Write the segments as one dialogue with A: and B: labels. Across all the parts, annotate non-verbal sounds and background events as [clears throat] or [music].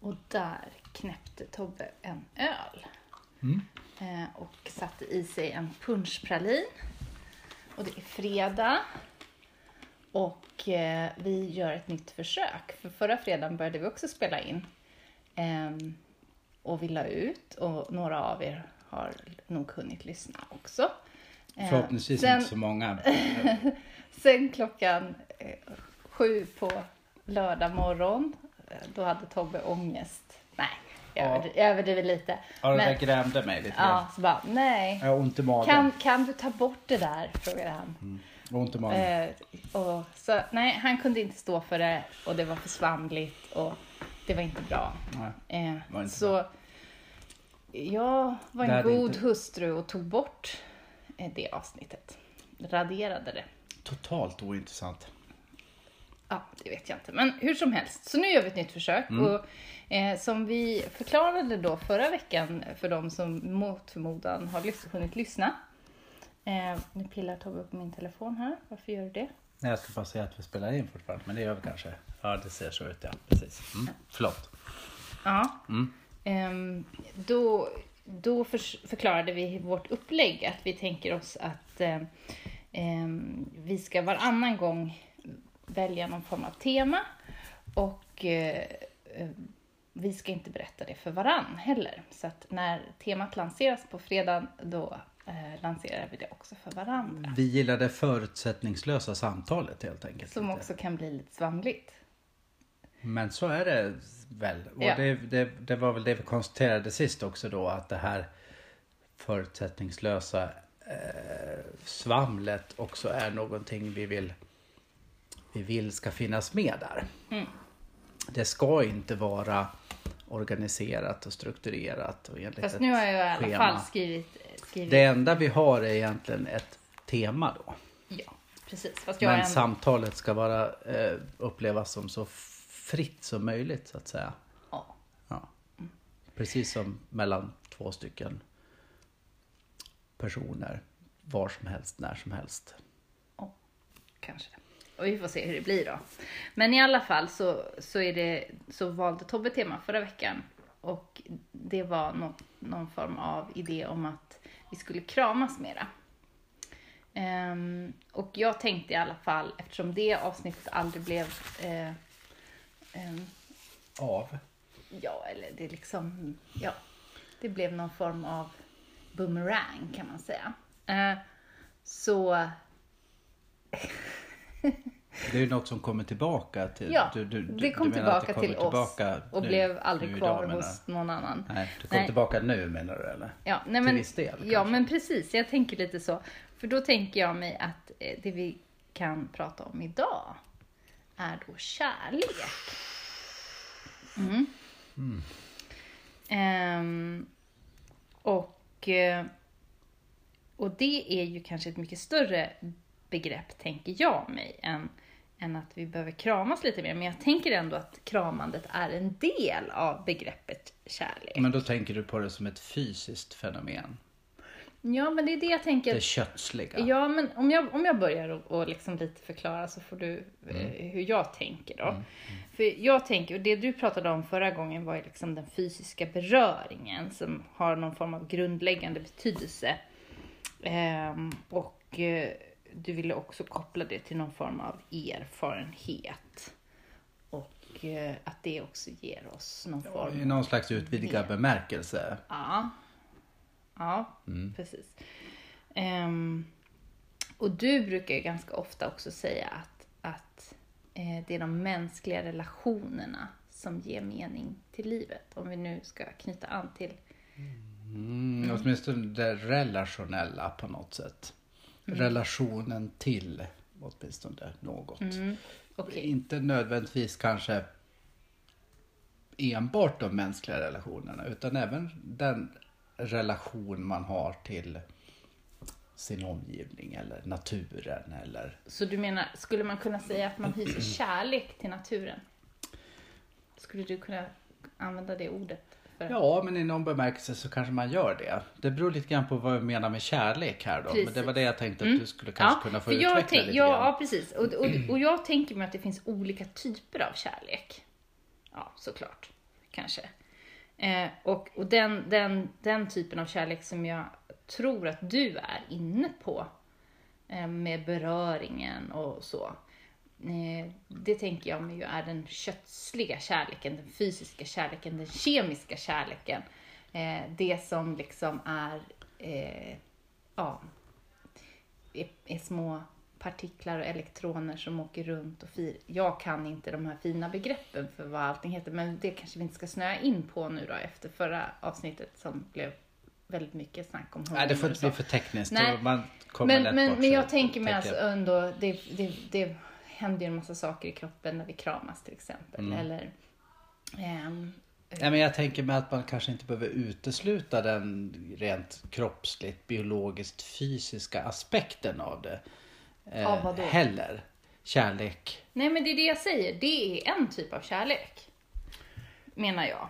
A: Och där knäppte Tobbe en öl.
B: Mm.
A: Eh, och satte i sig en punschpralin. Och det är fredag. Och eh, vi gör ett nytt försök. För förra fredagen började vi också spela in. Ehm, och vi la ut. Och några av er har nog hunnit lyssna också. Eh,
B: Förhoppningsvis
A: sen-
B: inte så många. [laughs]
A: Sen klockan eh, sju på lördag morgon, eh, då hade Tobbe ångest. Nej, jag,
B: Ja.
A: jag överdriver lite.
B: Ja, det
A: Men-
B: där grämde mig lite grann.
A: Ja, så bara, nej.
B: Jag har ont i magen.
A: Kan, kan du ta bort det där? frågade han.
B: Har ont i magen.
A: Eh, och, så, nej, han kunde inte stå för det och det var för svamligt och det var inte bra.
B: Nej.
A: Eh,
B: Var inte
A: så jag var en god
B: inte-
A: hustru och tog bort eh, det avsnittet. Raderade det.
B: Totalt ointressant.
A: Ja, det vet jag inte. Men hur som helst, så nu gör vi ett nytt försök. Och, eh, som vi förklarade då förra veckan för de som mot förmodan har lys- hunnit lyssna. Eh, nu pillar Tobbe på min telefon här. Varför gör du det?
B: Nej, jag ska bara säga att vi spelar in fortfarande. Men det gör vi kanske. Ja, det ser så ut ja. Precis. Mm. Förlåt.
A: Ja.
B: Mm.
A: Ehm, då då för, förklarade vi vårt upplägg. Att vi tänker oss att eh, ehm, vi ska varannan gång välja någon form av tema. Och eh, eh, vi ska inte berätta det för varann heller. Så att när temat lanseras på fredag då eh, lanserar vi det också för varandra.
B: Vi gillar det förutsättningslösa samtalet helt enkelt.
A: Som
B: lite.
A: också kan bli lite svamligt.
B: Men så är det väl. Och
A: Ja.
B: det, det, det var väl det vi konstaterade sist också då att det här förutsättningslösa eh, svamlet också är någonting vi vill, vi vill ska finnas med där.
A: Mm.
B: Det ska inte vara organiserat och strukturerat och enligt
A: Fast nu har jag i alla
B: schema.
A: fall skrivit... skrivit
B: Det enda vi har är egentligen ett tema då.
A: Ja, precis. Fast
B: Men
A: ändå...
B: samtalet ska vara eh, upplevas som så fritt som möjligt så att säga.
A: Ja.
B: Ja. Precis som mellan två stycken personer. Var som helst, när som helst.
A: Ja, kanske. Och vi får se hur det blir då. Men i alla fall så, så, är det, så valde Tobbe tema förra veckan. Och det var något, någon form av idé om att vi skulle kramas mera. Ehm, och jag tänkte i alla fall, eftersom det avsnittet aldrig blev eh, ehm,
B: Av?
A: Ja, eller det liksom, ja, det blev någon form av boomerang kan man säga. Eh, så, [laughs]
B: Det är ju något som kommer tillbaka till...
A: ja,
B: du, du,
A: det kom tillbaka
B: det
A: till oss
B: tillbaka
A: och
B: nu-
A: blev aldrig kvar
B: idag, menar
A: hos någon annan.
B: Nej, det kom
A: Nej.
B: tillbaka nu menar du eller?
A: Ja, nej,
B: Till
A: men,
B: viss del,
A: ja,
B: kanske.
A: men precis. Jag tänker lite så. För då tänker jag mig att eh, det vi kan prata om idag är då kärlek. Mm. Ehm, och, eh, och det är ju kanske ett mycket större begrepp, tänker jag mig, än, än att vi behöver kramas lite mer. Men jag tänker ändå att kramandet är en del av begreppet kärlek.
B: Men då tänker du på det som ett fysiskt fenomen.
A: Ja, men det är det jag tänker.
B: Det kötsliga.
A: Ja, men om jag, om jag börjar och, och liksom lite förklara så får du
B: Mm.
A: eh, hur jag tänker då. För jag tänker, och det du pratade om förra gången var ju liksom den fysiska beröringen som har någon form av grundläggande betydelse. Ehm, och eh, du ville också koppla det till någon form av erfarenhet. Och eh, att det också ger oss någon form
B: I någon slags utvidgad bemärkelse.
A: Ja. Ja,
B: Mm.
A: precis. Ehm, och du brukar ju ganska ofta också säga att, att eh, det är de mänskliga relationerna som ger mening till livet. Om vi nu ska knyta an till...
B: Mm, åtminstone det relationella på något sätt.
A: Mm.
B: Relationen till åtminstone något.
A: Mm, okej.
B: Inte nödvändigtvis kanske enbart de mänskliga relationerna utan även den relation man har till sin omgivning eller naturen eller
A: Så du menar, skulle man kunna säga att man hyser kärlek till naturen? Skulle du kunna använda det ordet? För...
B: Ja, men i någon bemärkelse så kanske man gör det. Det beror lite grann på vad vi menar med kärlek här då. Men det var det jag tänkte att du skulle kanske kunna få utveckla lite
A: ja,
B: grann.
A: ja, precis. Och, och, och jag tänker mig att det finns olika typer av kärlek. Ja, såklart. kanske. Eh, och och den, den, den typen av kärlek som jag tror att du är inne på, eh, med beröringen och så. Eh, det tänker jag mig ju är den kötsliga kärleken, den fysiska kärleken, den kemiska kärleken. Eh, det som liksom är, eh, ja, är, små partiklar och elektroner som åker runt och fir. Jag kan inte de här fina begreppen för vad allting heter, men det kanske vi inte ska snöa in på nu då efter förra avsnittet som blev väldigt mycket snack om
B: Nej, det får
A: hormoner
B: inte bli för tekniskt.
A: Nej.
B: Man kommer
A: Men, men, men jag tänker mig alltså ändå, det, det, det händer ju en massa saker i kroppen när vi kramas till exempel.
B: Mm.
A: Eller, ehm,
B: Ja, men jag tänker mig att man kanske inte behöver utesluta den rent kroppsligt, biologiskt, fysiska aspekten av det. eh,
A: Av vad då?
B: Heller. Kärlek.
A: nej men det är det jag säger, det är en typ av kärlek. Menar jag.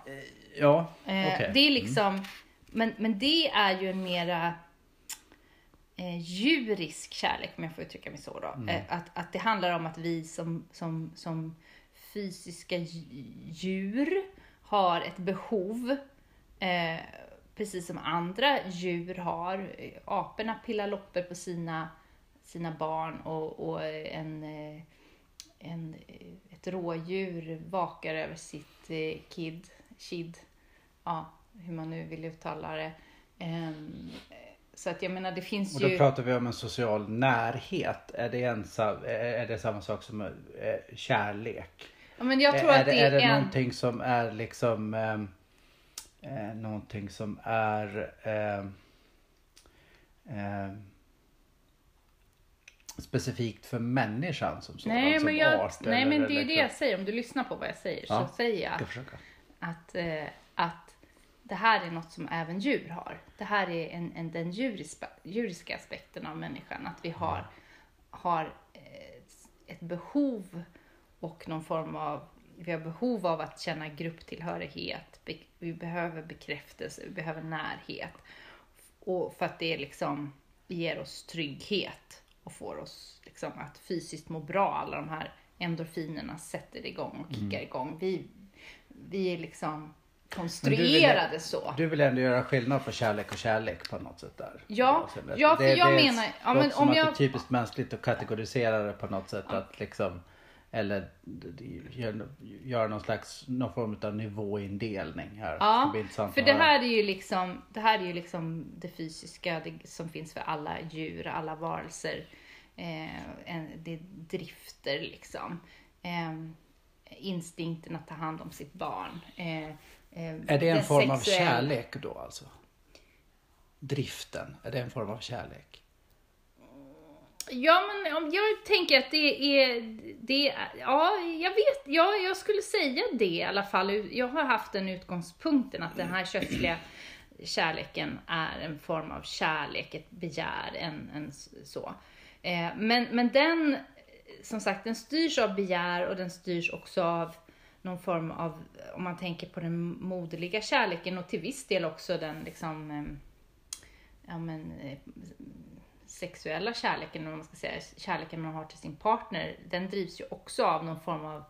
B: Ja,
A: Eh,
B: okej.
A: Det är liksom, men, men det är ju en mera eh, djurisk kärlek, om jag får uttrycka mig så då. Eh, att, att det handlar om att vi som, som, som fysiska dj- djur har ett behov, eh, precis som andra djur har. Aporna pillar loppor på sina, sina barn och, och en, eh, en, eh, ett rådjur vakar över sitt kid, kid, ja, hur man nu vill uttala det. Så att jag menar, det finns
B: Och då
A: ju...
B: pratar vi om en social närhet. Är det, en, är det samma sak som eh, kärlek?
A: Ja, men jag tror
B: är,
A: att det
B: är det
A: en...
B: någonting som är liksom ehm, eh, någonting som är ehm, ehm, specifikt för människan som sådan,
A: Nej,
B: som
A: men, jag,
B: art?
A: nej, men det är ju det jag säger. Om du lyssnar på vad jag säger
B: Ja,
A: så säger jag
B: Jag
A: att, eh, att det här är något som även djur har. Det här är en, en, den djuriska, djuriska aspekten av människan. Att vi har, har eh, ett behov och någon form av vi har behov av att känna grupptillhörighet. Vi behöver bekräftelse, vi behöver närhet. Och för att det liksom ger oss trygghet och får oss liksom att fysiskt må bra. Alla de här endorfinerna sätter igång och kickar igång. Vi, vi är liksom konstruerade så.
B: Du vill ändå göra skillnad på kärlek och kärlek på något sätt där?
A: Ja, ja, för
B: det,
A: jag
B: det
A: menar- ja, men om jag-
B: det är typiskt mänskligt att kategorisera det på något sätt. Att liksom, eller göra gör någon slags någon form av nivåindelning här. Det
A: Ja,
B: intressant
A: för det här är ju liksom det, här är ju liksom det fysiska det som finns för alla djur, alla varelser. Eh, det är drifter liksom. Eh, instinkten att ta hand om sitt barn. Eh,
B: Är det en form av
A: sexuella-
B: kärlek då alltså? Driften, är det en form av kärlek?
A: Ja, men om jag tänker att det är, det är, ja, jag vet, ja, jag skulle säga det i alla fall. Jag har haft den utgångspunkten att den här kötsliga kärleken är en form av kärlek, ett begär, en, en så. Eh, men, men den, som sagt, den styrs av begär och den styrs också av någon form av, om man tänker på den moderliga kärleken och till viss del också den liksom, eh, ja men, eh, sexuella kärleken, vad man ska säga, kärleken man har till sin partner, den drivs ju också av någon form av,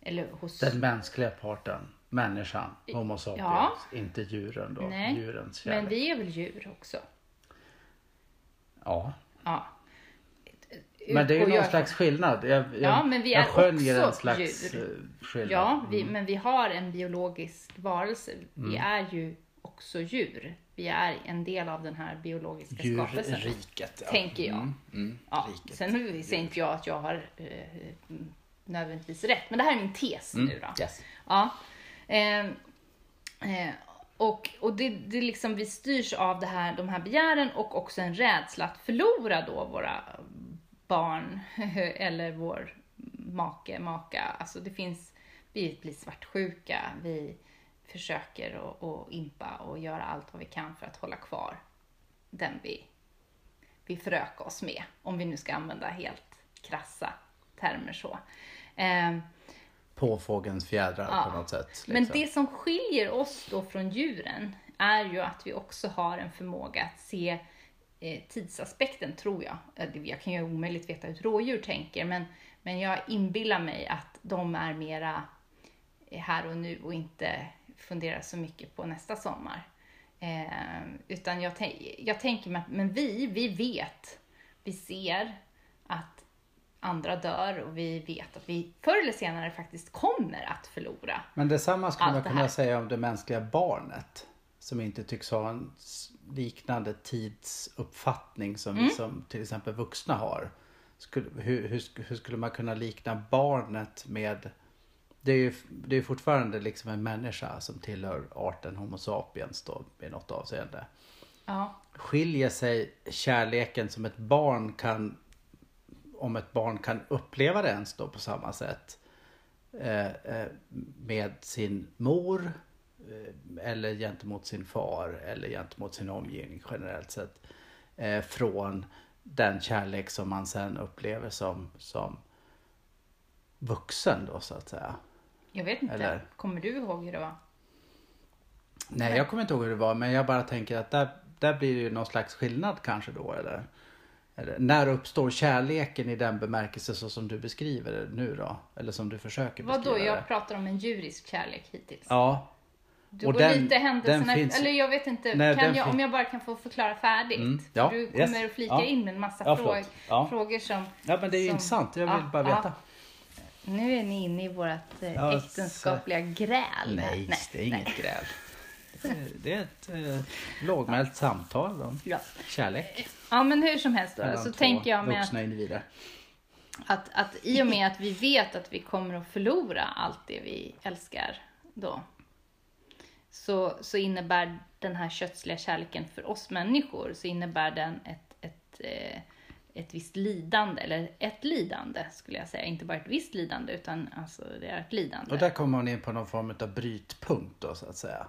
A: eller hos...
B: Den mänskliga parten, människan, Homo sapiens,
A: Ja.
B: inte djuren då.
A: Nej,
B: Djurens kärlek.
A: men vi är väl djur också?
B: Ja.
A: Ja.
B: Men det är ju någon
A: jag
B: slags skillnad. Jag, jag,
A: Ja, men vi
B: jag
A: är
B: skönjer
A: också
B: en slags
A: djur.
B: eh, skillnad.
A: Ja, vi, men vi har en biologisk varelse. Vi
B: Mm.
A: är ju också djur. Vi är en del av den här biologiska skapelsen.
B: Djurriket. Ja.
A: Tänker jag.
B: Mm, mm,
A: Ja,
B: riket.
A: sen säger inte jag att jag har eh, nödvändigtvis rätt, men det här är min tes
B: Mm,
A: nu då.
B: yes.
A: Ja. Eh, eh, och och det, det liksom, vi styrs av det här, de här begären och också en rädsla att förlora då våra barn [laughs] eller vår make, maka. Alltså det finns, vi blir svartsjuka, vi försöker att att impa och göra allt vad vi kan för att hålla kvar den vi, vi förökar oss med. Om vi nu ska använda helt krassa termer så. Eh,
B: Påfågelns fjädrar
A: Ja.
B: på något sätt.
A: men
B: liksom.
A: det som skiljer oss då från djuren är ju att vi också har en förmåga att se tidsaspekten, tror jag. Eh, Jag kan ju omöjligt veta hur rådjur tänker, men, men jag inbillar mig att de är mera här och nu och inte fundera så mycket på nästa sommar. Eh, utan jag, jag tänker mig att, men vi, vi vet, vi ser att andra dör och vi vet att vi förr eller senare faktiskt kommer att förlora.
B: Men detsamma skulle man kunna säga om det mänskliga barnet. Som inte tycks ha en liknande tidsuppfattning som
A: Mm.
B: vi som till exempel vuxna har. Skulle, hur, hur, hur skulle man kunna likna barnet med det är ju det är fortfarande liksom en människa som tillhör arten Homo sapiens då i något avseende.
A: Ja,
B: Skiljer sig kärleken som ett barn kan om ett barn kan uppleva det ens då på samma sätt eh, eh, med sin mor eller gentemot sin far eller gentemot sin omgivning generellt sett eh, från den kärlek som man sen upplever som, som vuxen då så att säga.
A: jag vet inte.
B: Eller-
A: Kommer du ihåg hur det var?
B: Nej, jag kommer inte ihåg hur det var, men jag bara tänker att där, där blir det ju någon slags skillnad kanske då, eller? eller när uppstår kärleken i den bemärkelse så som du beskriver det nu då? Eller som du försöker
A: Vadå,
B: beskriva
A: jag
B: det?
A: pratar om en djurisk kärlek hittills.
B: Ja,
A: Du
B: Och
A: går
B: den-
A: lite händelserna
B: finns-
A: Eller jag vet inte,
B: Nej,
A: jag,
B: fin-
A: om jag bara kan få förklara färdigt?
B: Mm, ja,
A: du kommer
B: yes,
A: att flika
B: ja.
A: in med en massa
B: Ja,
A: frågor, frågor som...
B: ja men det är ju
A: som-
B: intressant. Jag vill bara veta.
A: Nu är ni inne i vårt eh, äktenskapliga gräl.
B: Nej, det är inget
A: nej.
B: gräl. Det är, det är ett eh, lågmält samtal om
A: Ja.
B: kärlek.
A: ja, men hur som helst då,
B: mellan
A: så tänker jag med att,
B: individer.
A: att, att i och med att vi vet att vi kommer att förlora allt det vi älskar då, så, så innebär den här kötsliga kärleken för oss människor, så innebär den ett, ett, eh, ett visst lidande, eller ett lidande skulle jag säga, inte bara ett visst lidande, utan alltså det är ett lidande.
B: Och där kommer man in på någon form av brytpunkt då så att säga.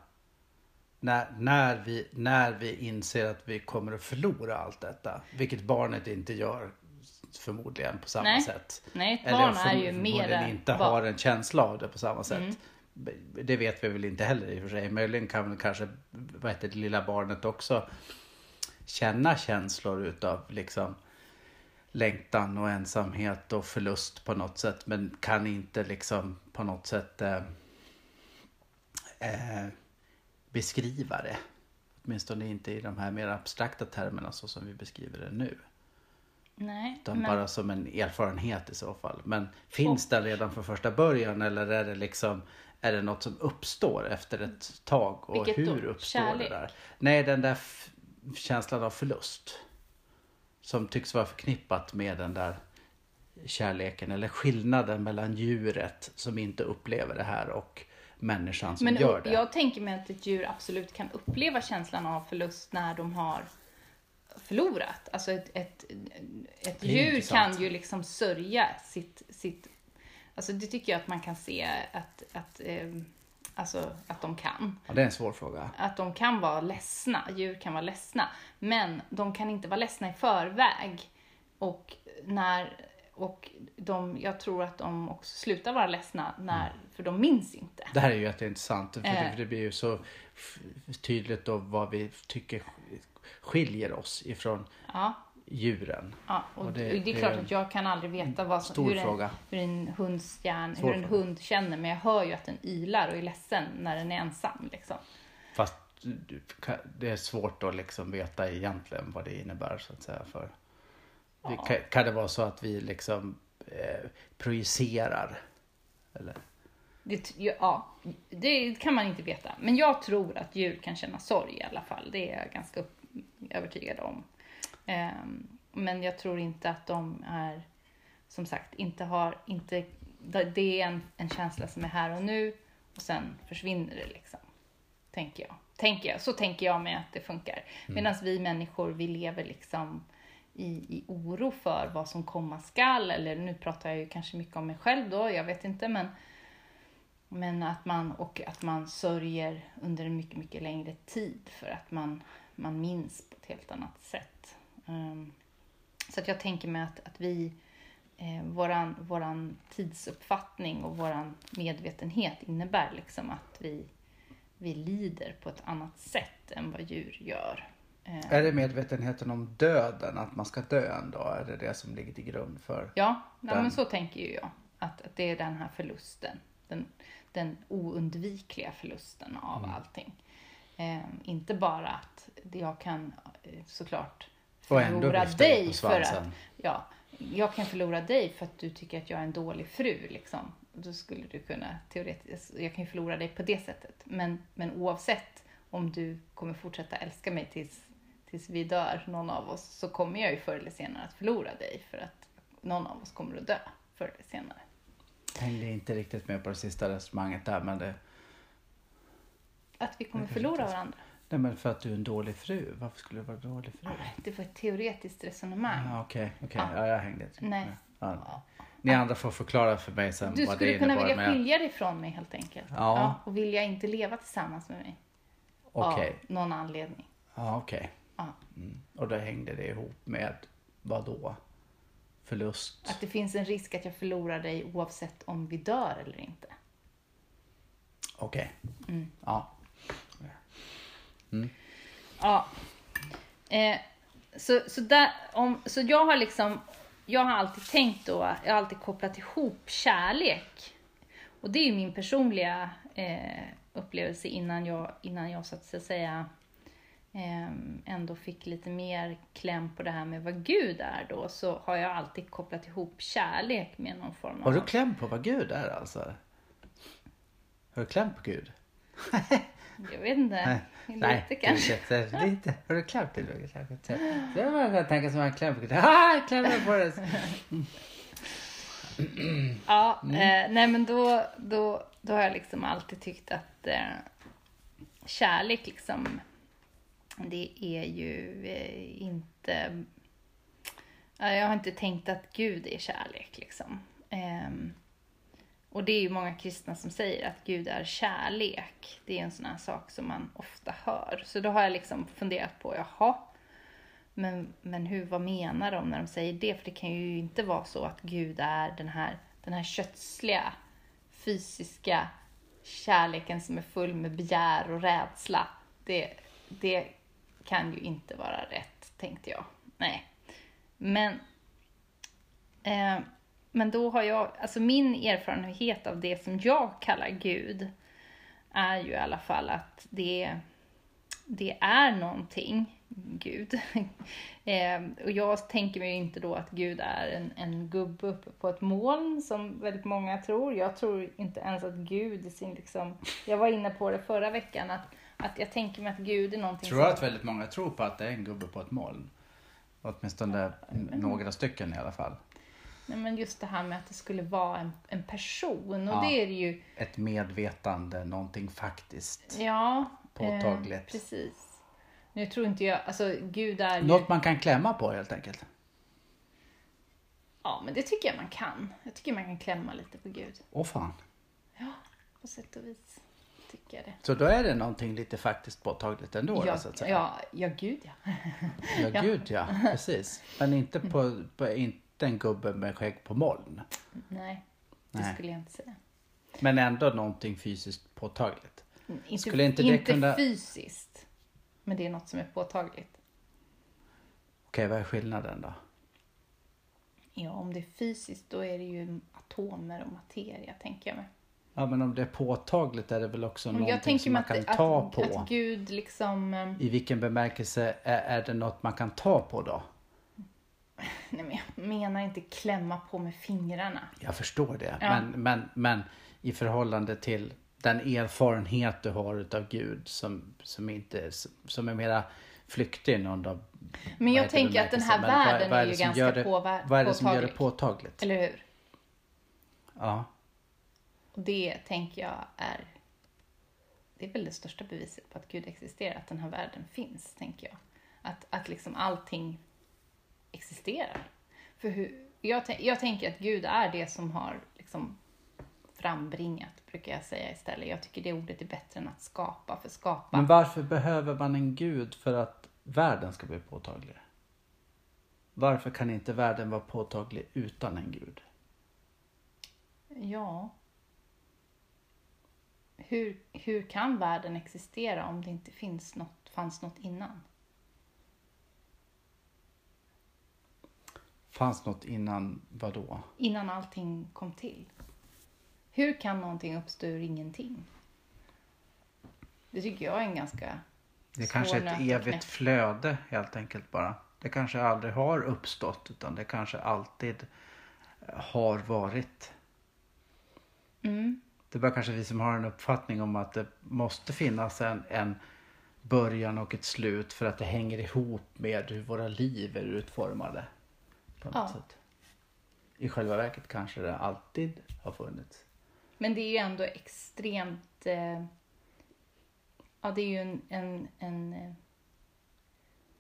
B: När, när, vi, när vi inser att vi kommer att förlora allt detta. Vilket barnet inte gör förmodligen på samma
A: Nej.
B: sätt.
A: Nej, ett
B: Eller
A: barn
B: förm-
A: är ju
B: förmodligen
A: mera
B: inte har en känsla av det på samma sätt.
A: Mm.
B: Det vet vi väl inte heller i och för sig. Möjligen kan väl kanske vad heter det, lilla barnet också känna känslor utav liksom längtan och ensamhet och förlust på något sätt. Men kan inte liksom på något sätt eh, eh, beskriva det. Åtminstone inte i de här mer abstrakta termerna så som vi beskriver det nu.
A: Nej,
B: Utan
A: men-
B: bara som en erfarenhet i så fall. Men finns den redan från första början eller är det liksom är det något som uppstår efter ett tag? Och
A: Vilket då?
B: hur uppstår
A: Kärlek?
B: det där? Nej, den där känslan av förlust. Som tycks vara förknippat med den där kärleken eller skillnaden mellan djuret som inte upplever det här och människan som
A: Men
B: gör det.
A: jag tänker mig att ett djur absolut kan uppleva känslan av förlust när de har förlorat. Alltså ett, ett, ett djur
B: intressant.
A: kan ju liksom sörja sitt, sitt... Alltså det tycker jag att man kan se att, att, eh, alltså att de kan.
B: Ja, det är en svår fråga.
A: Att de kan vara ledsna, djur kan vara ledsna. Men de kan inte vara ledsna i förväg. Och, när, och de, jag tror att de också slutar vara ledsna, när, för de minns inte.
B: Det här är ju jätteintressant. För
A: Eh.
B: för det blir ju så tydligt då vad vi tycker skiljer oss ifrån
A: Ja.
B: Djuren.
A: Ja, och,
B: Och det-
A: det, det är
B: det
A: klart
B: är
A: att jag kan aldrig veta vad som,
B: stor
A: hur, en,
B: fråga.
A: hur en hunds hjärn, hur en hund känner, men jag hör ju att den ylar och är ledsen när den är ensam. Liksom.
B: Fast det är svårt att liksom veta egentligen vad det innebär så att säga. För vi, kan, kan det vara så att vi liksom eh, projicerar? Eller?
A: Det, ja, det kan man inte veta. Men jag tror att djur kan känna sorg i alla fall. Det är jag ganska övertygad om. Ehm, men jag tror inte att de är, som sagt, inte har, inte, det är en, en känsla som är här och nu och sen försvinner det liksom. Tänker jag. Tänker jag. Så tänker jag mig att det funkar. Medan vi människor, vi lever liksom i, i oro för vad som komma skall. Eller nu pratar jag ju kanske mycket om mig själv då, jag vet inte. Men, men att man, och att man sörjer under en mycket, mycket längre tid för att man, man minns på ett helt annat sätt. Ehm, så att jag tänker mig att, att vi, eh, våran, våran tidsuppfattning och våran medvetenhet innebär liksom att vi, vi lider på ett annat sätt än vad djur gör. Eh,
B: Är det medvetenheten om döden, att man ska dö en dag? Är det det som ligger till grund för?
A: Ja,
B: Den-
A: men så tänker ju jag. Att, att det är den här förlusten. den, den oundvikliga förlusten av
B: Mm.
A: allting. Eh, inte bara att jag kan eh, såklart förlora
B: dig
A: för att ja, jag kan förlora dig för att du tycker att jag är en dålig fru. Liksom. Då skulle du kunna teoretiskt, jag kan ju förlora dig på det sättet. Men, men oavsett om du kommer fortsätta älska mig tills, tills vi dör, någon av oss, så kommer jag ju förr eller senare att förlora dig. För att någon av oss kommer att dö förr eller senare.
B: Hängde inte riktigt med på det sista resonemanget där men det...
A: Att vi kommer
B: Jag
A: förlora varandra.
B: Nej men för att du är en dålig fru. Varför skulle du vara en dålig fru?
A: Det var ett teoretiskt resonemang.
B: Ja, Okej, okej.
A: Ja.
B: Ja, jag hängde inte.
A: Nej.
B: Ja. Ni andra får förklara för mig sen
A: Du
B: vad
A: skulle
B: det
A: kunna
B: innebar.
A: vilja
B: men-
A: skilja dig från mig helt enkelt.
B: Ja.
A: och vilja inte leva tillsammans med mig.
B: Okej.
A: Av någon anledning.
B: Ja, okej.
A: Ja.
B: Mm. Och då hängde det ihop med vad då? Förlust?
A: Att det finns en risk att jag förlorar dig oavsett om vi dör eller inte.
B: Okej.
A: Mm.
B: Ja.
A: Ja. Eh, så, så, där, om, så jag har liksom, jag har alltid tänkt då, jag har alltid kopplat ihop kärlek. Och det är ju min personliga eh, upplevelse innan jag, innan jag så att säga eh, ändå fick lite mer kläm på det här med vad Gud är då, så har jag alltid kopplat ihop kärlek med någon form av...
B: Har du kläm på vad Gud är alltså? Har du kläm på Gud? [laughs]
A: Jag vet inte.
B: Nej.
A: Lite
B: Nej,
A: kanske.
B: Lite, lite. Har du kläm till Roger? Kanske inte. Det var tänka sig att man kläm. Ah, på det.
A: Ja,
B: Mm.
A: eh, nej men då, då, då har jag liksom alltid tyckt att eh, kärlek liksom, det är ju eh, inte... Ja, jag har inte tänkt att Gud är kärlek liksom. Och det är ju många kristna som säger att Gud är kärlek. Det är en sån här sak som man ofta hör. Så då har jag liksom funderat på, jaha, men, men hur, vad menar de när de säger det? För det kan ju inte vara så att Gud är den här, den här kötsliga, fysiska kärleken som är full med begär och rädsla. Det, det kan ju inte vara rätt, tänkte jag. Nej. Men, eh, men då har jag, alltså min erfarenhet av det som jag kallar Gud är ju i alla fall att det, det är någonting, Gud. [laughs] eh, och jag tänker mig inte då att Gud är en, en gubbe uppe på ett moln som väldigt många tror. Jag tror inte ens att Gud i sin liksom, jag var inne på det förra veckan att, att jag tänker mig att Gud är någonting
B: Tror du att väldigt många tror på att det är en gubbe på ett moln? Åtminstone några stycken i alla fall.
A: Nej, men just det här med att det skulle vara en, en person och
B: Ja.
A: det är det ju
B: Ett medvetande, någonting faktiskt.
A: Ja,
B: Påtagligt.
A: Eh, precis. Nu tror inte jag, alltså Gud är ju...
B: Något man kan klämma på helt enkelt.
A: Ja, men det tycker jag man kan. Jag tycker man kan klämma lite på Gud.
B: Åh fan.
A: Ja, på sätt och vis tycker jag det.
B: Så då är det någonting lite faktiskt påtagligt ändå då,
A: ja,
B: så att säga.
A: ja, ja, Gud ja.
B: Ja, [laughs] gud ja. Precis. Men inte, på, på, inte en gubbe med skägg på moln.
A: Nej, det
B: Nej.
A: skulle jag inte säga.
B: Men ändå någonting fysiskt påtagligt.
A: Inte,
B: Skulle inte det
A: inte
B: kunna-
A: fysiskt, men det är något som är påtagligt.
B: Okej, vad är skillnaden då?
A: Ja, om det är fysiskt då är det ju atomer och materia, tänker jag mig.
B: Ja, men om det är påtagligt är det väl också
A: Och
B: någonting som man
A: att,
B: kan ta
A: att,
B: på.
A: att Gud liksom... eh,
B: I vilken bemärkelse är, är det något man kan ta på då?
A: Nej, men jag menar inte klämma på med fingrarna.
B: Jag förstår det.
A: Ja.
B: Men, men, men i förhållande till den erfarenhet du har utav Gud som, som, inte, som är mera flyktig i någon av
A: Men jag tänker att den här.
B: Men vad-
A: världen
B: vad
A: är
B: det
A: ju ganska
B: gör det,
A: påver-
B: Vad är det som gör det
A: påtaglig.
B: påtagligt?
A: Eller hur?
B: Ja.
A: Och det tänker jag är... Det är väl det största beviset på att Gud existerar, att den här världen finns, tänker jag. Att, att liksom allting existerar. För hur, jag, jag tänker att Gud är det som har liksom frambringat, brukar jag säga istället. Jag tycker det ordet är bättre än att skapa, för skapa...
B: Men varför behöver man en gud för att världen ska bli påtaglig? Varför kan inte världen vara påtaglig utan en gud?
A: Ja. Hur, hur kan världen existera om det inte finns något, fanns något innan?
B: Fanns något innan vad då?
A: Innan allting kom till. Hur kan någonting uppstå ur ingenting? Det tycker jag är en ganska
B: Det är kanske
A: svår
B: ett evigt
A: knäcka.
B: flöde helt enkelt bara. Det kanske aldrig har uppstått utan det kanske alltid har varit.
A: Mm.
B: Det är bara kanske vi som har en uppfattning om att det måste finnas en, en början och ett slut för att det hänger ihop med hur våra liv är utformade. På något
A: Ja.
B: sätt. I själva verket kanske det alltid har funnits.
A: Men det är ju ändå extremt... Eh, ja, det är ju en, en, en eh,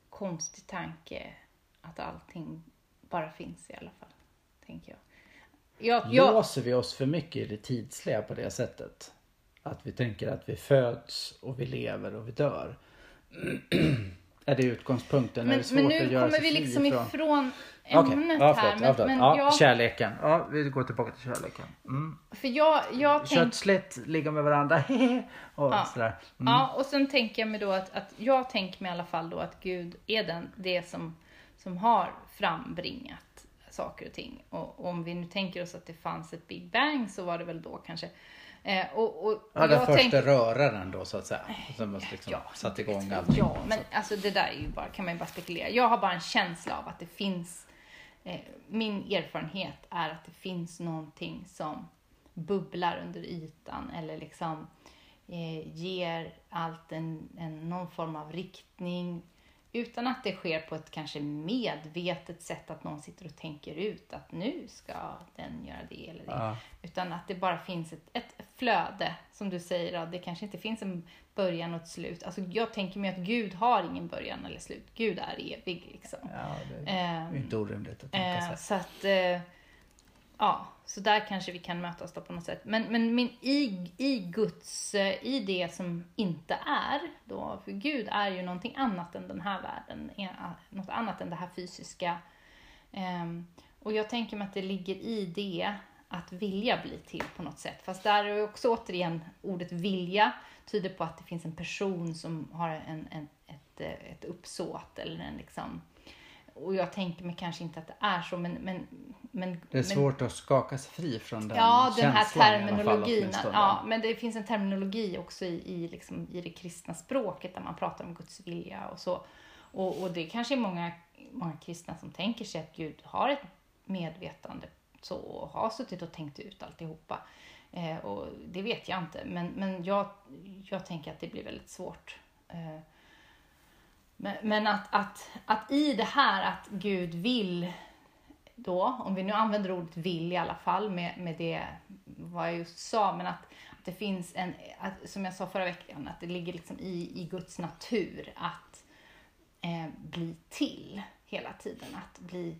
A: konstig tanke att allting bara finns i alla fall, tänker jag. Jag, jag
B: Låser vi oss för mycket i det tidsliga på det sättet? Att vi tänker att vi föds och vi lever och vi dör. [clears throat] är det utgångspunkten? är
A: men,
B: det svårt
A: men
B: att
A: nu
B: göra
A: kommer vi liksom
B: ifrån?
A: ifrån ämnet
B: ja,
A: här. Men, men
B: ja,
A: jag,
B: Kärleken. Ja, vi går tillbaka till kärleken. Mm.
A: för jag, jag tänk,
B: Kötsligt, ligga med varandra, [laughs] och
A: Ja.
B: sådär. Mm.
A: Ja, och sen tänker jag mig då att, att jag tänker mig i alla fall då att Gud är den, det som, som har frambringat saker och ting. Och, och om vi nu tänker oss att det fanns ett Big Bang så var det väl då kanske. Eh, och, och,
B: Ja, den första
A: tänker-
B: röraren då så att säga. Som liksom
A: Ja,
B: satt igång allting.
A: Ja, men alltså det där är ju bara, kan man ju bara spekulera. Jag har bara en känsla av att det finns, eh, min erfarenhet är att det finns någonting som bubblar under ytan eller liksom eh, ger allt en, en, någon form av riktning utan att det sker på ett kanske medvetet sätt att någon sitter och tänker ut att nu ska den göra det eller det.
B: Ja.
A: Utan att det bara finns ett, ett flöde, som du säger, att det kanske inte finns en början och ett slut. Alltså jag tänker mig att Gud har ingen början eller slut. Gud är evig liksom.
B: Ja, det
A: Ehm,
B: är inte orimligt att tänka
A: Eh,
B: sig.
A: så att, eh, ja, så där kanske vi kan mötas då på något sätt. Men, men min, i, i Guds, eh, i det som inte är då, för Gud är ju någonting annat än den här världen, eh, något annat än det här fysiska. Ehm, och jag tänker mig att det ligger i det att vilja bli till på något sätt. Fast där är också återigen ordet vilja tyder på att det finns en person som har en, en, ett, eh, ett uppsåt eller en liksom och jag tänker mig kanske inte att det är så, men... men, men
B: Det är
A: men,
B: svårt att skaka sig fri från den
A: Ja, den här
B: fall,
A: terminologin.
B: åtminstone.
A: ja, men det finns en terminologi också i, i, liksom, i det kristna språket där man pratar om Guds vilja och så. Och, och det kanske är många, många kristna som tänker sig att Gud har ett medvetande så, och har suttit och tänkt ut alltihopa. Eh, och det vet jag inte, men, men jag, jag tänker att det blir väldigt svårt. Eh, men, men att, att, att i det här att Gud vill då, om vi nu använder ordet vill i alla fall med, med det vad jag just sa, men att, att det finns en, att, som jag sa förra veckan, att det ligger liksom i, i Guds natur att eh, bli till hela tiden, att bli,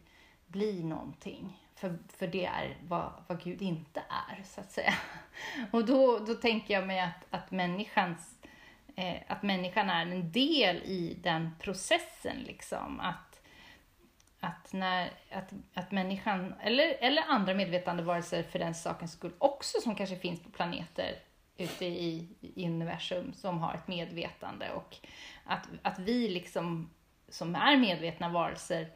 A: bli någonting. För, för det är vad, vad Gud inte är, så att säga. [laughs] Och då, då tänker jag mig att, att människans eh, att människan är en del i den processen. Liksom. Att, att, när, att, att människan, eller, eller andra medvetandevarelser för den sakens skull också, som kanske finns på planeter ute i, i universum som har ett medvetande. Och att, att vi liksom, som är medvetna varelser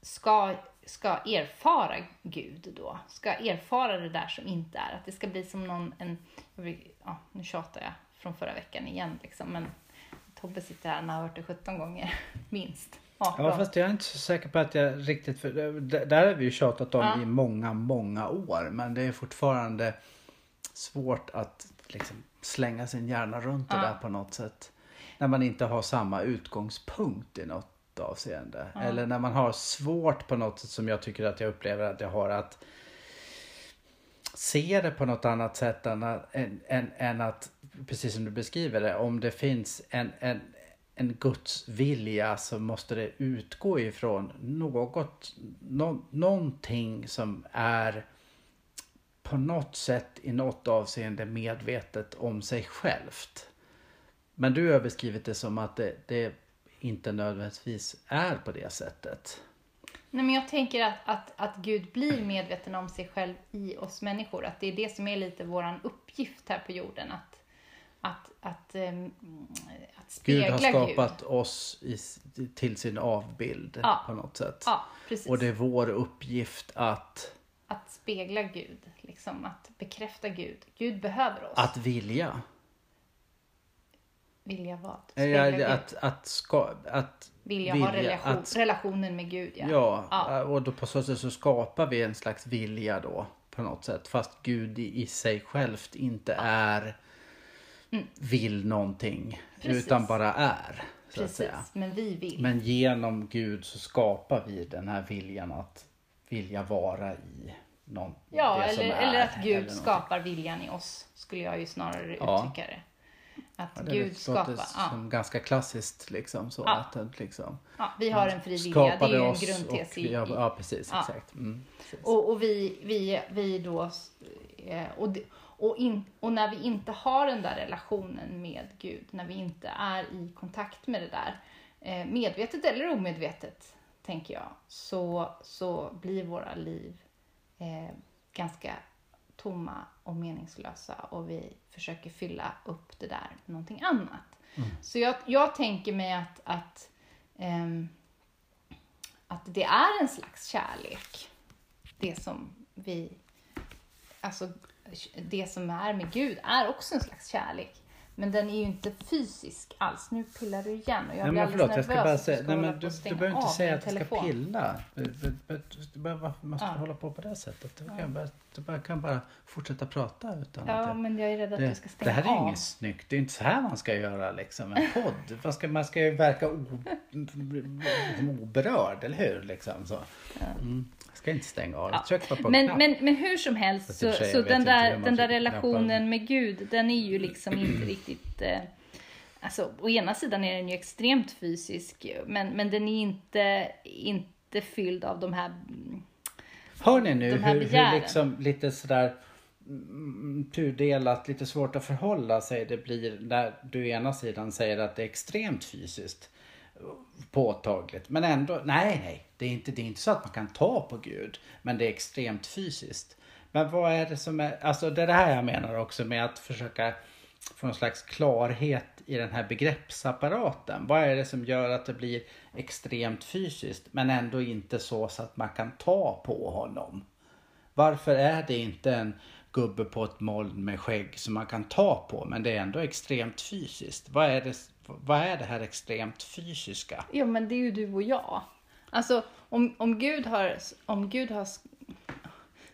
A: ska, ska erfara Gud då. Ska erfara det där som inte är. Att det ska bli som någon, en, ja, nu tjatar jag från förra veckan igen liksom, men Tobbe sitter här, han har hört det 17 gånger, [laughs] minst. 18.
B: Ja fast jag är inte så säker på att jag riktigt, för där har vi ju tjatat om
A: Ja.
B: i många, många år. Men det är fortfarande svårt att liksom slänga sin hjärna runt det
A: Ja.
B: där på något sätt. När man inte har samma utgångspunkt i något avseende. Eller när man har svårt på något sätt som jag tycker att jag upplever att jag har att se det på något annat sätt än än, än, än att precis som du beskriver det, om det finns en, en, en Guds vilja så måste det utgå ifrån något, no, någonting som är på något sätt i något avseende medvetet om sig självt. Men du har beskrivit det som att det, det inte nödvändigtvis är på det sättet.
A: Nej, men jag tänker att, att, att Gud blir medveten om sig själv i oss människor. Att det är det som är lite vår uppgift här på jorden. Att, att, att, ehm, att
B: Gud
A: spegla
B: har skapat oss i, till sin avbild
A: Ja.
B: på något sätt.
A: Ja, precis.
B: Och det är vår uppgift att,
A: att spegla Gud, liksom att bekräfta Gud. Gud behöver oss.
B: Att vilja.
A: Vilja vad? Spegla
B: ja,
A: Gud.
B: Att, att, ska, att
A: vilja, ha
B: vilja,
A: relation,
B: att-
A: relationen med Gud. Ja.
B: Ja,
A: Ja.
B: och då på så sätt så skapar vi en slags vilja då på något sätt. Fast Gud i, i sig självt inte är vill någonting
A: Mm. Precis.
B: utan bara är. Så att
A: Precis,
B: säga.
A: men vi vill.
B: Men genom Gud så skapar vi den här viljan att vilja vara i någon,
A: ja, eller,
B: är.
A: eller att Gud
B: någonting.
A: skapar viljan i oss, skulle jag ju snarare
B: Ja.
A: uttrycka det. Att
B: Ja, det
A: Gud skapar. Ja.
B: som ganska klassiskt liksom så.
A: Ja.
B: Att, liksom,
A: Ja, vi har en fri vilja, det är ju en grundtes i,
B: ja, precis. Exakt. Mm, precis.
A: Och, och vi, vi, vi då, eh, och, det- och, in, och när vi inte har den där relationen med Gud, när vi inte är i kontakt med det där, eh, medvetet eller omedvetet, tänker jag, så, så blir våra liv eh, ganska tomma och meningslösa och vi försöker fylla upp det där med någonting annat. Så jag, jag tänker mig att, att, ehm, att det är en slags kärlek det som vi, alltså det som är med Gud är också en slags kärlek. Men den är ju inte fysisk alls. Nu pillar du igen och jag
B: Nej,
A: blir
B: men
A: alldeles
B: förlåt, jag ska bara
A: nervös.
B: säga, nej, men du, du behöver inte säga att jag ska
A: telefon.
B: pilla. Du- du- du- du måste
A: Ja.
B: du hålla på på det sättet? Du kan, bara, du kan bara fortsätta prata utan
A: Ja,
B: att det,
A: men jag är rädd att
B: det,
A: du ska
B: det
A: stänga
B: här är
A: av.
B: inget snyggt. Det är inte så här man ska göra liksom. En podd. Man ska, man ska ju verka o, oberörd, eller hur? Liksom, så. Mm. Jag ska inte stänga av. Jag bara på en
A: Men,
B: knapp.
A: men, men hur som helst, så, så
B: jag vet
A: den, där, den där relationen med Gud, den är ju liksom inte riktigt... Eh, alltså, å ena sidan är den ju extremt fysisk, men, men den är inte, inte fylld av de här...
B: Hör ni nu hur, hur liksom lite sådär mm, tudelat, lite svårt att förhålla sig det blir när du ena sidan säger att det är extremt fysiskt påtagligt. Men ändå, nej, nej, det är inte, det är inte så att man kan ta på Gud, men det är extremt fysiskt. Men vad är det som är, alltså det är det här jag menar också med att försöka få någon slags klarhet i den här begreppsapparaten. Vad är det som gör att det blir extremt fysiskt men ändå inte så, så att man kan ta på honom? Varför är det inte en gubbe på ett moln med skägg som man kan ta på men det är ändå extremt fysiskt? Vad är det, vad är det här extremt fysiska?
A: Ja, men det är ju du och jag. Alltså, om, om, Gud, har, om Gud har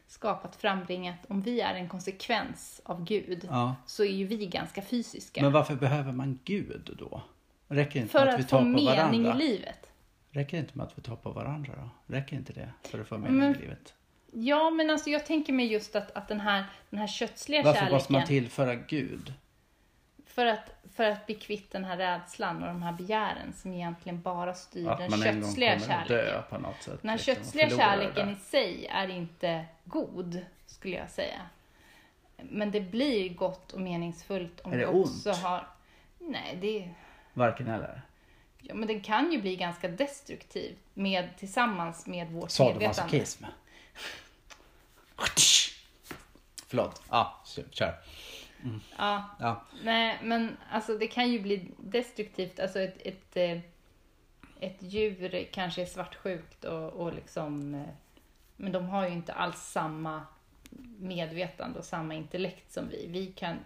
A: skapat, frambringat, om vi är en konsekvens av Gud,
B: Ja.
A: så är ju vi ganska fysiska.
B: Men varför behöver man Gud då? Räcker inte
A: för
B: med att vi
A: att
B: tar
A: få
B: på
A: mening
B: varandra?
A: i livet.
B: Räcker det inte med att vi tar på varandra då? Räcker inte det för att få mening
A: Men-
B: i livet?
A: Ja, men alltså jag tänker mig just att, att den, här, den här kötsliga
B: Varför
A: kärleken,
B: måste man tillföra Gud?
A: För, att, för att bli kvitt den här rädslan och de här begären som egentligen bara styr den
B: Att man en gång
A: kötsliga
B: att
A: kärleken.
B: på något sätt.
A: Den här
B: liksom,
A: kötsliga kärleken i sig är inte god, skulle jag säga. Men det blir gott och meningsfullt om
B: Är det
A: vi också
B: ont?
A: har... Nej, det...
B: Varken eller.
A: Ja, men den kan ju bli ganska destruktiv med, tillsammans med vårt medvetande.
B: Sadomasochism. [laughs] Förlåt. Ja, kör.
A: Ja,
B: Ja.
A: nej, men alltså det kan ju bli destruktivt. Alltså ett, ett, eh, ett djur kanske är svartsjukt och, och liksom... eh, Men de har ju inte alls samma medvetande och samma intellekt som vi. Vi kan...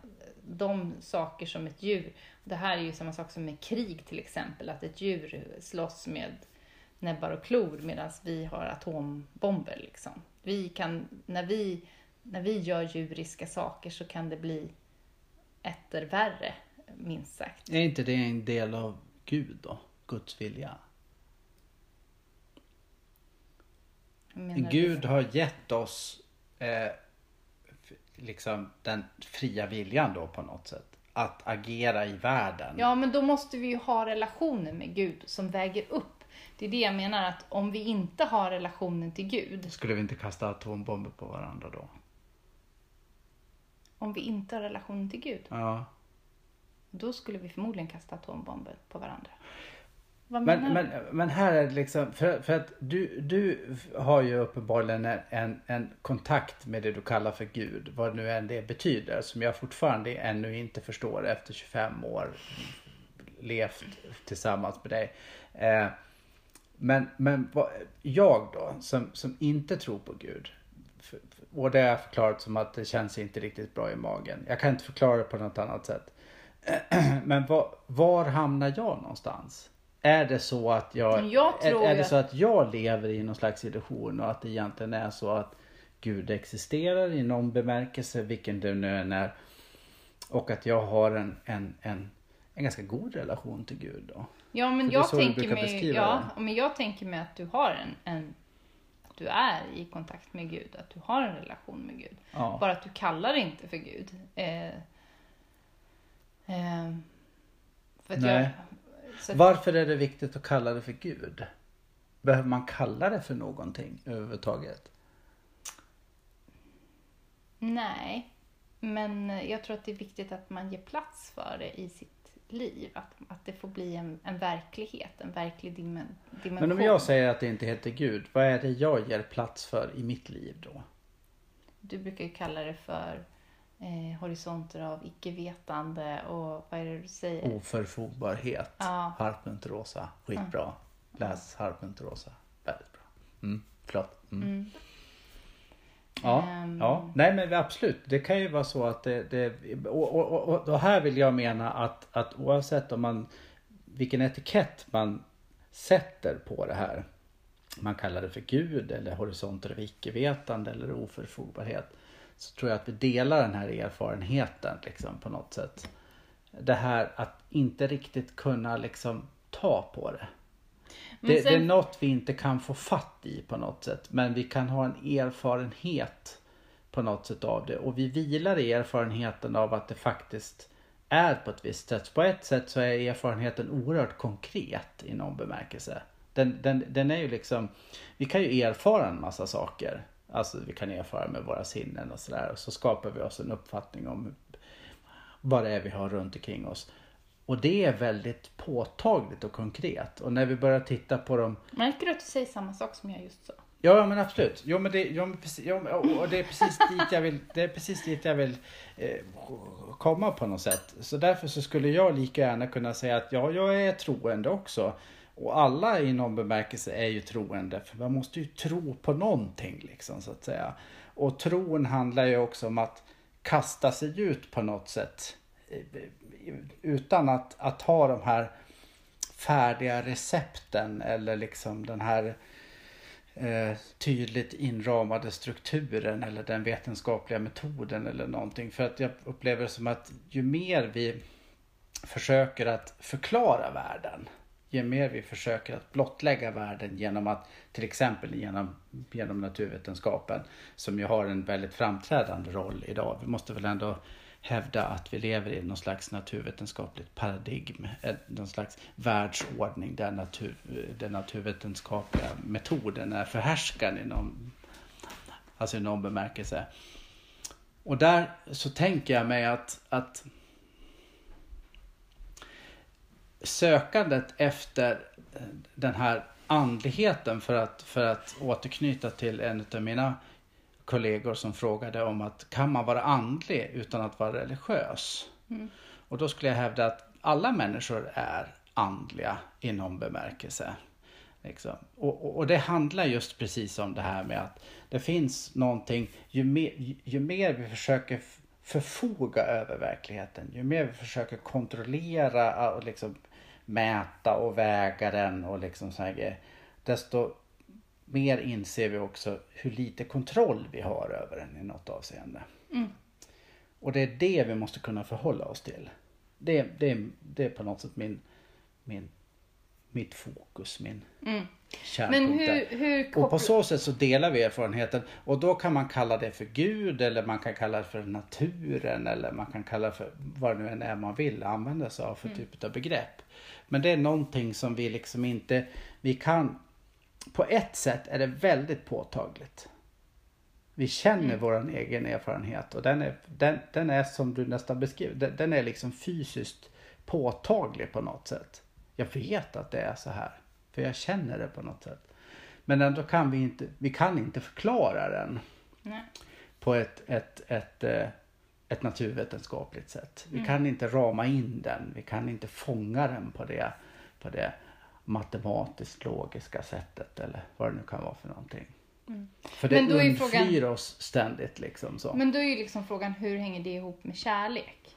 A: De saker som ett djur... Det här är ju samma sak som med krig till exempel. Att ett djur slåss med näbbar och klor medan vi har atombomber. Liksom. Vi kan, när, vi, när vi gör djuriska saker så kan det bli etter värre, minst sagt.
B: Är inte det en del av Gud då? Guds vilja? Gud har gett oss eh, liksom den fria viljan då på något sätt. Att agera i världen.
A: Ja, men då måste vi ju ha relationer med Gud som väger upp. Det är det jag menar, att om vi inte har relationen till Gud,
B: Skulle vi inte kasta atombomber på varandra då?
A: Om vi inte har relationen till Gud,
B: Ja.
A: då skulle vi förmodligen kasta atombomber på varandra. Vad
B: Men,
A: menar
B: men,
A: du?
B: men här är det liksom, för, för att du, du har ju uppenbarligen en, en, kontakt med det du kallar för Gud, vad nu än det betyder, som jag fortfarande ännu inte förstår efter 25 år levt tillsammans med dig. Eh, men men vad, jag då, som, som inte tror på Gud, Och det har jag förklarat som att det känns inte riktigt bra i magen. Jag kan inte förklara det på något annat sätt. [clears throat] Men var, var hamnar jag någonstans? Är det så att jag,
A: jag tror
B: är, är det så att jag lever i någon slags illusion och att det egentligen är så att Gud existerar i någon bemärkelse, vilken det nu än är. Och att jag har en, en, en, en ganska god relation till Gud då.
A: Ja, men
B: För
A: jag tänker mig, ja, men jag tänker mig att du har en, en, du är i kontakt med Gud, att du har en relation med Gud.
B: Ja.
A: Bara att du kallar det inte för Gud. Eh, eh, för
B: Nej.
A: jag,
B: Varför är det viktigt att kalla det för Gud? Behöver man kalla det för någonting överhuvudtaget?
A: Nej, men jag tror att det är viktigt att man ger plats för det i sitt liv. Att, att det får bli en, en verklighet, en verklig dimen, dimension.
B: Men om jag säger att det inte heter Gud, vad är det jag ger plats för i mitt liv då?
A: Du brukar ju kalla det för eh, horisonter av icke-vetande och vad är det du säger?
B: Oförfogbarhet.
A: Ja.
B: Harpuntrosa. Skitbra. Läs Harpuntrosa. Väldigt bra. Mm, förlåt. Mm.
A: Mm.
B: Ja,
A: Ehm.
B: ja, nej men absolut. Det kan ju vara så att det, det och, och, och, och här vill jag mena att, att oavsett om man vilken etikett man sätter på det här. Man kallar det för Gud eller horisonter av icke-vetande eller oförfogbarhet. Så tror jag att vi delar den här erfarenheten liksom på något sätt. Det här att inte riktigt kunna liksom ta på det.
A: Men
B: Det,
A: sen-
B: det är något vi inte kan få fatt i på något sätt. Men vi kan ha en erfarenhet på något sätt av det. Och vi vilar i erfarenheten av att det faktiskt är på ett visst sätt. På ett sätt så är erfarenheten oerhört konkret i någon bemärkelse. Den, den, den är ju liksom, vi kan ju erfara en massa saker. Alltså vi kan erfara med våra sinnen och sådär. Och så skapar vi oss en uppfattning om vad det är vi har runt omkring oss. Och det är väldigt påtagligt och konkret. Och när vi börjar titta på de
A: Märker du att du säger samma sak som jag just sa?
B: Ja men absolut. Jo, men det, jo, men precis, jo, och det är precis dit jag vill, det är precis dit jag vill eh, komma på något sätt. Så därför så skulle jag lika gärna kunna säga att ja, jag är troende också. Och alla i någon bemärkelse är ju troende. För man måste ju tro på någonting liksom så att säga. Och tron handlar ju också om att kasta sig ut på något sätt. Utan att, att ha de här färdiga recepten eller liksom den här eh, tydligt inramade strukturen eller den vetenskapliga metoden eller någonting. För att jag upplever det som att ju mer vi försöker att förklara världen, ju mer vi försöker att blottlägga världen genom att till exempel genom, genom naturvetenskapen som ju har en väldigt framträdande roll idag. Vi måste väl ändå hävda att vi lever i någon slags naturvetenskapligt paradigm, eh, någon slags världsordning där natur, den naturvetenskapliga metoden är förhärskande i någon, alltså i någon bemärkelse. Och där så tänker jag mig att, att sökandet efter den här andligheten för att, för att återknyta till en av mina kollegor som frågade om att kan man vara andlig utan att vara religiös? Och då skulle jag hävda att alla människor är andliga i någon bemärkelse. Liksom. Och, och, och det handlar just precis om det här med att det finns någonting, ju mer, ju, mer vi försöker förfoga över verkligheten, ju mer vi försöker kontrollera och liksom mäta och väga den och liksom så här desto mer inser vi också hur lite kontroll vi har över den i något avseende. Och det är det vi måste kunna förhålla oss till. Det, det, det är på något sätt min, min, mitt fokus, min
A: Mm.
B: kärnpunkt.
A: Hur, hur
B: Och på så sätt så delar vi erfarenheten och då kan man kalla det för Gud eller man kan kalla det för naturen eller man kan kalla det för vad det nu än är man vill använda sig av för typ av begrepp. Men det är någonting som vi liksom inte, vi kan, på ett sätt är det väldigt påtagligt. Vi känner våran egen erfarenhet och den är, den, den är som du nästan beskriver, den, den är liksom fysiskt påtaglig på något sätt. Jag vet att det är så här, för jag känner det på något sätt. Men ändå kan vi inte, vi kan inte förklara den
A: Nej.
B: på ett, ett, ett, eh, ett naturvetenskapligt sätt. Vi kan inte rama in den, vi kan inte fånga den på det, på det matematiskt logiska sättet eller vad det nu kan vara för någonting. För det
A: Men då är ju frågan-
B: undflyr oss ständigt liksom så.
A: Men då är ju liksom frågan, hur hänger det ihop med kärlek?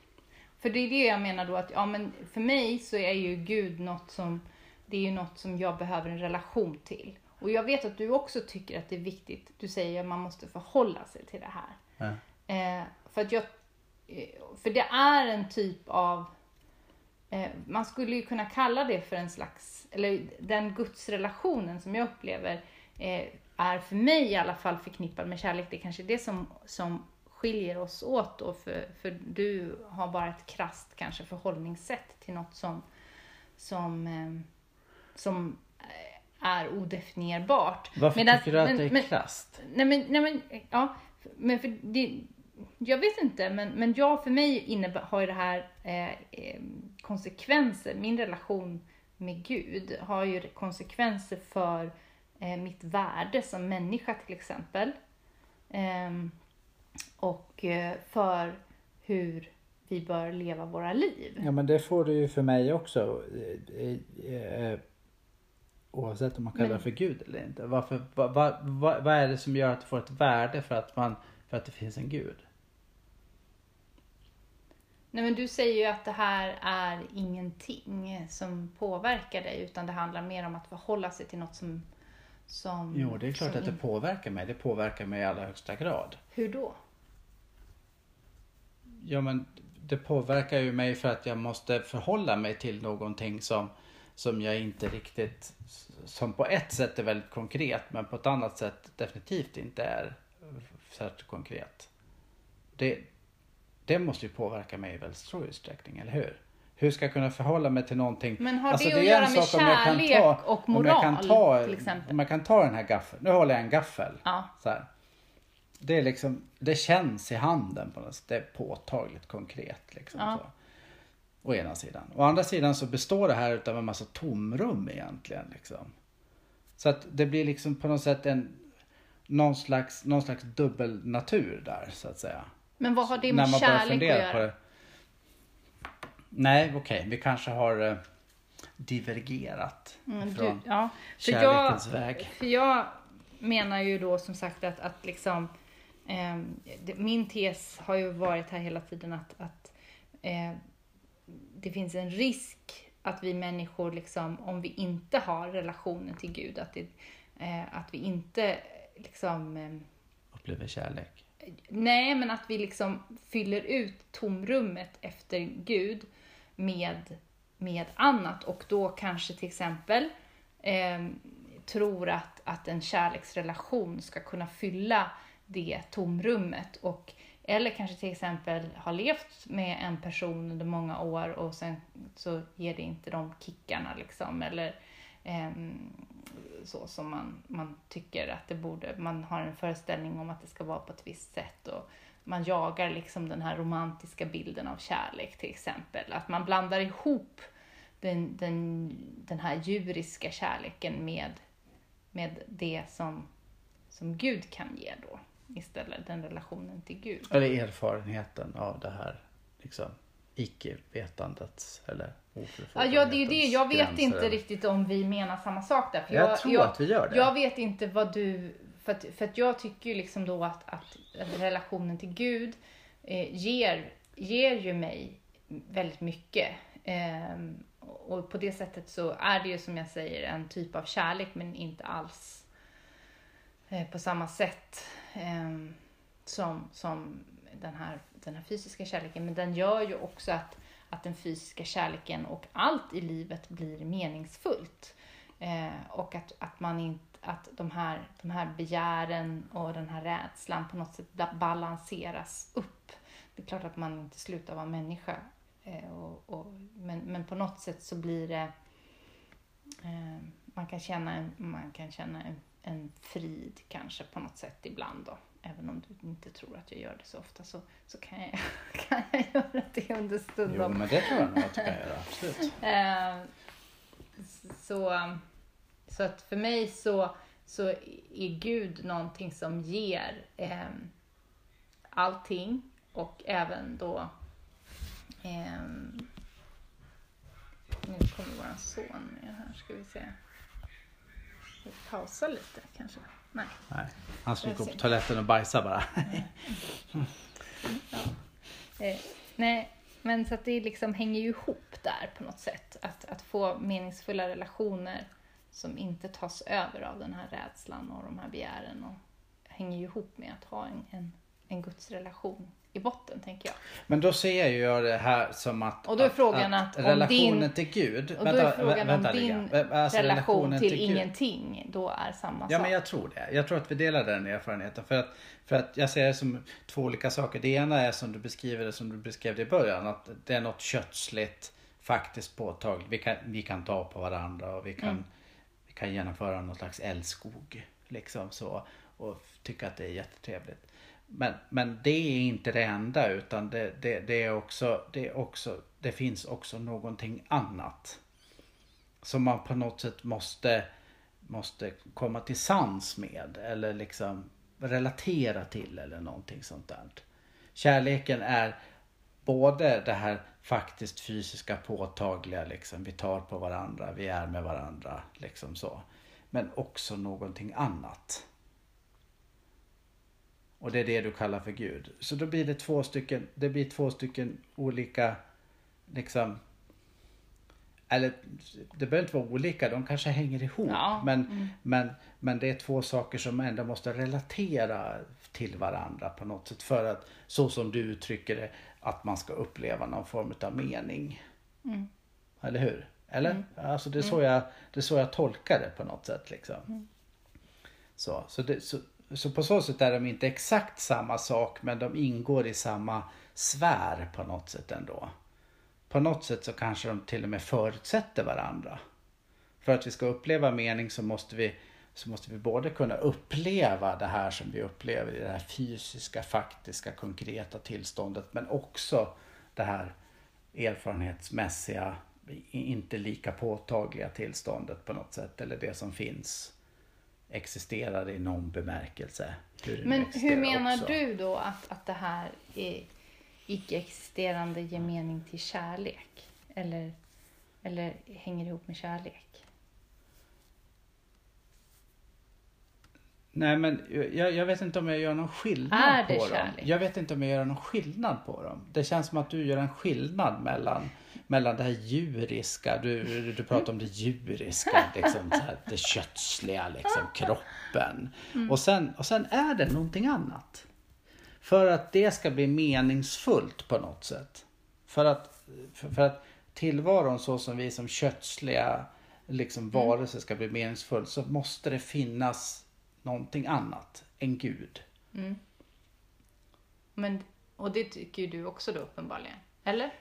A: För det är det jag menar då att, ja men för mig så är ju Gud något som, det är ju något som jag behöver en relation till. Och jag vet att du också tycker att det är viktigt, du säger att man måste förhålla sig till det här.
B: Ja.
A: Eh, för att jag, eh, för det är en typ av, man skulle ju kunna kalla det för en slags, eller den gudsrelationen som jag upplever eh, är för mig i alla fall förknippad med kärlek. Det är kanske det som, som skiljer oss åt då, för, för du har bara ett krasst kanske förhållningssätt till något som, som, eh, som eh, är odefinierbart.
B: Varför
A: Medan-
B: tycker du att
A: men-
B: det är
A: men-
B: krasst?
A: Nej men, nej men, ja. Men för det, jag vet inte, men, men jag för mig innebär, har ju det här eh, eh, konsekvenser. Min relation med Gud har ju konsekvenser för eh, mitt värde som människa till exempel. Ehm, och eh, för hur vi bör leva våra liv.
C: Ja men det får du ju för mig också. eh, eh,
B: Oavsett om man kallar det för Gud eller inte. Varför, vad, vad, vad, vad är det som gör att det får ett värde för att, man, för att det finns en Gud?
A: Nej men du säger ju att det här är ingenting som påverkar dig utan det handlar mer om att förhålla sig till något som... som
B: Jo, det är klart att det påverkar mig. Det påverkar mig i allra högsta grad.
A: Hur då?
B: Ja, men det påverkar ju mig för att jag måste förhålla mig till någonting som, som jag inte riktigt, som på ett sätt är väldigt konkret men på ett annat sätt definitivt inte är särskilt konkret. Det, det måste ju påverka mig i väldigt stor utsträckning, eller hur? Hur ska jag kunna förhålla mig till någonting?
A: Men har
B: Alltså,
A: det
B: är
A: att göra med kärlek
B: ta-
A: och
B: om jag kan
A: moral,
B: ta,
A: till exempel?
B: Om jag kan ta den här gaffeln. Nu håller jag en gaffel.
A: Ja.
B: Så här. Det är liksom, det känns i handen på något sätt. Det är påtagligt konkret liksom.
A: Ja.
B: Så. Å ena sidan. Å andra sidan så består det här utav en massa tomrum egentligen. Liksom. Så att det blir liksom på något sätt en någon slags, någon slags dubbelnatur där så att säga.
A: Men vad har det med kärlek att göra?
B: på det. Nej, okej, vi kanske har eh, divergerat
A: Mm, du,
B: från
A: ja. För
B: kärlekens
A: jag,
B: väg.
A: För jag menar ju då som sagt att, att liksom, det, min tes har ju varit här hela tiden att, att eh, det finns en risk att vi människor, liksom, om vi inte har relationen till Gud, att, det, eh, att vi inte liksom ehm,
B: Upplever kärlek.
A: Nej, men att vi liksom fyller ut tomrummet efter Gud med, med annat och då kanske till exempel eh, tror att, att en kärleksrelation ska kunna fylla det tomrummet. Och, eller kanske till exempel har levt med en person under många år och sen så ger det inte de kickarna liksom. Eller eh, så som man, man tycker att det borde, man har en föreställning om att det ska vara på ett visst sätt och man jagar liksom den här romantiska bilden av kärlek till exempel. Att man blandar ihop den, den, den här djuriska kärleken med, med det som, som Gud kan ge då. Istället den relationen till Gud.
B: Eller erfarenheten av det här liksom icke-vetandets eller
A: Ja, det är ju det. Jag vet
B: gränser.
A: inte riktigt om vi menar samma sak där. För
B: Jag tror att vi gör det.
A: Jag vet inte vad du... För att, för att jag tycker ju liksom då att, att relationen till Gud eh, ger, ger ju mig väldigt mycket. Ehm, och på det sättet så är det ju som jag säger en typ av kärlek men inte alls eh, på samma sätt ehm, som, som den, här, den här fysiska kärleken. Men den gör ju också att, att den fysiska kärleken och allt i livet blir meningsfullt. Eh, och att, att, man inte, att de, här, de här begären och den här rädslan på något sätt balanseras upp. Det är klart att man inte slutar vara människa. Eh, och, och, men, men på något sätt så blir det... Eh, man kan känna, en, man kan känna en, en frid kanske på något sätt ibland då. Även om du inte tror att jag gör det så ofta så, så kan, jag, [laughs] kan jag göra det
B: Jo,
A: understundom.
B: men det tror jag nog att du kan göra. [laughs] Absolut.
A: Eh, så, så att för mig så, så är Gud någonting som ger eh, allting och även då eh, nu kommer våran son med här, ska vi se. Vi pausa lite kanske? Nej.
B: Nej, han skulle gå på toaletten och bajsa bara. [laughs]
A: Eh, nej, men så att det liksom hänger ju ihop där på något sätt. Att, att få meningsfulla relationer som inte tas över av den här rädslan och de här begären. Och hänger ju ihop med att ha en, en, en gudsrelation i botten, tänker jag.
B: Men då ser ju jag det här som att,
A: Och då är frågan att om
B: relationen
A: din-
B: till Gud.
A: Och då är frågan
B: vänta
A: om din.
B: Alltså,
A: relation till,
B: Gud.
A: ingenting då är samma
B: Ja
A: sak.
B: men jag tror det. Jag tror att vi delar den erfarenheten. För att, för att jag ser det som två olika saker. Det ena är som du beskriver det som du beskrev det i början. Att det är något kötsligt faktiskt påtagligt. Vi kan, vi kan ta på varandra och vi kan,
A: Mm.
B: vi kan genomföra någon slags älskog. Liksom så. Och tycka att det är jättetrevligt. Men, men det är inte det enda utan det, det, det är också, det är också, det finns också någonting annat. Som man på något sätt måste, måste komma till sans med eller liksom relatera till eller någonting sånt där. Kärleken är både det här faktiskt fysiska påtagliga liksom. Vi tar på varandra, vi är med varandra liksom så. Men också någonting annat. Och det är det du kallar för Gud. Så då blir det två stycken, det blir två stycken olika liksom eller det behöver inte vara olika, de kanske hänger ihop.
A: Ja,
B: Men, men, men det är två saker som ändå måste relatera till varandra på något sätt. För att, så som du uttrycker det, att man ska uppleva någon form av mening.
A: Mm.
B: Eller hur? Eller? Alltså det är, så jag, det är så jag tolkar det på något sätt. Liksom. Så, så, det, så, så på så sätt är de inte exakt samma sak men de ingår i samma sfär på något sätt ändå. På något sätt så kanske de till och med förutsätter varandra. För att vi ska uppleva mening så måste vi, så måste vi både kunna uppleva det här som vi upplever i det här fysiska, faktiska, konkreta tillståndet men också det här erfarenhetsmässiga, inte lika påtagliga tillståndet på något sätt. Eller det som finns existerar i någon bemärkelse. Hur
A: Men hur menar
B: också.
A: du då att, att det här är icke-existerande ger mening till kärlek? Eller, eller hänger ihop med kärlek?
B: Nej men jag, jag vet inte om jag gör någon skillnad
A: Är det
B: på dem.
A: kärlek?
B: Jag vet inte om jag gör någon skillnad på dem. Det känns som att du gör en skillnad mellan, mellan det här djuriska, du, du pratar om det djuriska, [laughs] liksom, här, det kötsliga, liksom, kroppen.
A: Mm.
B: Och, sen, och sen är det någonting annat. För att det ska bli meningsfullt på något sätt. För att, för, för att tillvaron så som vi som kötsliga liksom, varelser ska bli meningsfull så måste det finnas någonting annat än Gud.
A: Men, och det tycker ju du också då uppenbarligen. Eller?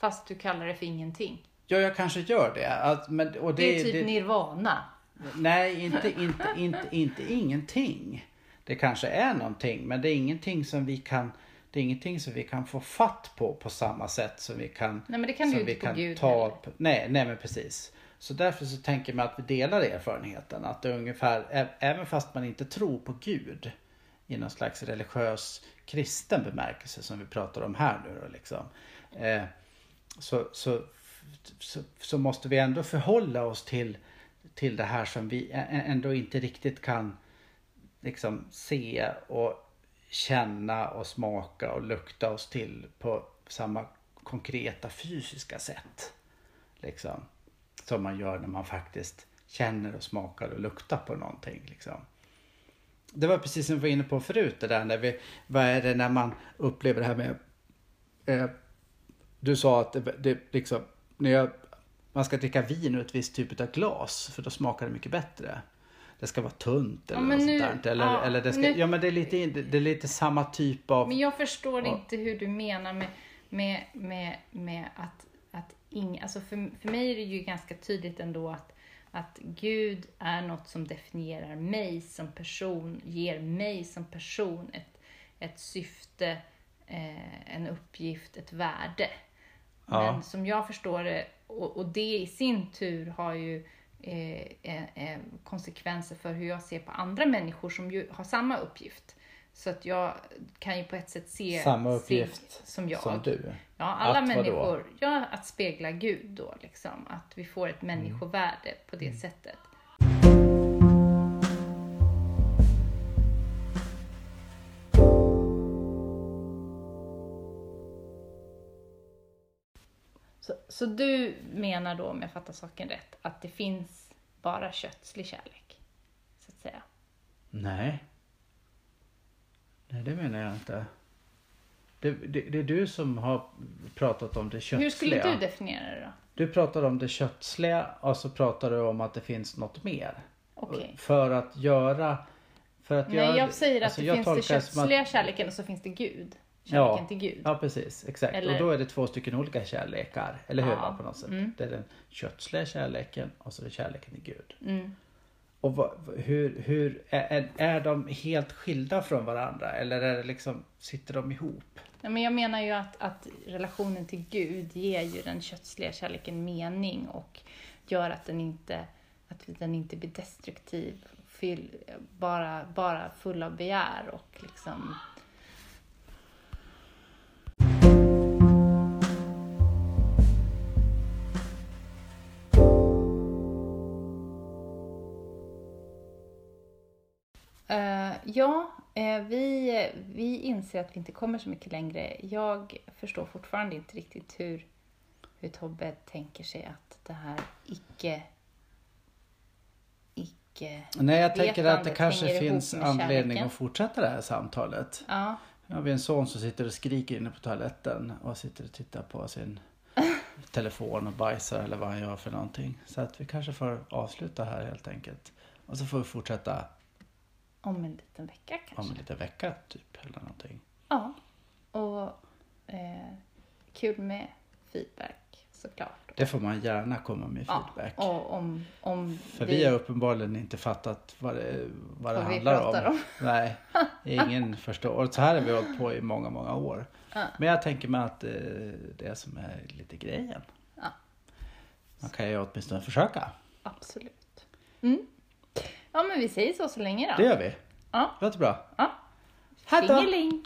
A: Fast du kallar det för ingenting.
B: Ja, jag kanske gör det. Att, men, och
A: Det,
B: det,
A: är typ
B: det,
A: nirvana.
B: Nej, inte, inte, inte, inte ingenting. Det kanske är någonting, men det är ingenting som vi kan det är ingenting som vi kan få fatt på på samma sätt som vi kan
A: Nej, men det kan du inte
B: vi
A: på
B: kan
A: Gud
B: ta
A: heller.
B: nej, nej men precis. Så därför så tänker man att vi delar erfarenheten. Att det är ungefär, även fast man inte tror på Gud i någon slags religiös kristen bemärkelse som vi pratar om här nu då liksom. Eh, så, så, så, så måste vi ändå förhålla oss till, till det här som vi ändå inte riktigt kan liksom se och känna och smaka och lukta oss till på samma konkreta fysiska sätt. Liksom. Som man gör när man faktiskt känner och smakar och luktar på någonting. Liksom. Det var precis som vi var inne på förut det där när vi, vad är det när man upplever det här med eh, du sa att det, det liksom, när jag, man ska dricka vin ur ett visst typ av glas för då smakar det mycket bättre. Det ska vara tunt eller
A: Ja, men
B: något
A: nu-
B: sånt där. Eller,
A: ja,
B: eller det ska,
A: nu-
B: ja men det är, lite, det, det är lite samma typ av...
A: Men jag förstår
B: Ja.
A: inte hur du menar med, med, med, med att, att ing, alltså för, för mig är det ju ganska tydligt ändå att, att Gud är något som definierar mig som person, ger mig som person ett, ett syfte, eh, en uppgift, ett värde.
B: Ja.
A: Men som jag förstår det, och, och det i sin tur har ju eh, eh, konsekvenser för hur jag ser på andra människor som ju har samma uppgift. Så att jag kan ju på ett sätt se
B: Samma uppgift
A: som jag.
B: som du.
A: Ja, alla
B: Att
A: människor. Ja, att spegla Gud då liksom. Att vi får ett
B: Mm.
A: människovärde på det sättet. Så, så du menar då, om jag fattar saken rätt, att det finns bara kötslig kärlek? Så att säga.
B: Nej. Nej, det menar jag inte. Det, det, det är du som har pratat om det köttsliga.
A: Hur skulle du definiera det då?
B: Du pratar om det köttsliga och så pratar du om att det finns något mer.
A: Okej.
B: För att göra... För att
A: Nej,
B: göra,
A: jag säger att
B: alltså,
A: det finns det
B: som att-
A: kärleken och så finns det Gud. Kärleken
B: Ja.
A: till Gud.
B: Ja precis, exakt.
A: Eller-
B: Och då är det två stycken olika kärlekar. Eller hur?
A: Ja.
B: På något sätt.
A: Mm.
B: Det är den köttsliga kärleken och så är det kärleken till Gud.
A: Mm.
B: Och vad, hur, hur är, är- är de helt skilda från varandra? Eller är det liksom, sitter de ihop?
A: Ja, men jag menar ju att, att relationen till Gud ger ju den kötsliga kärleken mening och gör att den inte, att den inte blir destruktiv, fyll, bara, bara full av begär och liksom ja, eh, vi, vi inser att vi inte kommer så mycket längre. Jag förstår fortfarande inte riktigt hur, hur Tobbe tänker sig att det här icke... icke
B: Nej, jag tänker att det kanske finns anledning
A: kärleken.
B: att fortsätta det här samtalet.
A: ja,
B: Nu har en son som sitter och skriker inne på toaletten och sitter och tittar på sin [laughs] telefon och bajsar eller vad han gör för någonting. Så att vi kanske får avsluta här helt enkelt. Och så får vi fortsätta
A: om en liten vecka kanske.
B: om en liten vecka typ eller någonting.
A: Ja, och eh, kul med feedback såklart.
B: Det får man gärna komma med
A: Ja,
B: feedback.
A: och om, om
B: För vi har uppenbarligen inte fattat vad det, vad det
A: Vad vi
B: handlar om.
A: om. [laughs]
B: Nej, ingen förstår. Och så här har vi hållit på i många, många år.
A: Ja.
B: Men jag tänker mig att eh, det är som är lite grejen.
A: Ja.
B: Man kan ju åtminstone försöka.
A: Absolut. Mm. Ja, men vi säger så så länge då.
B: Det gör vi.
A: Ja.
B: Låter bra.
A: ja.
B: Hej då!
A: Tjingeling!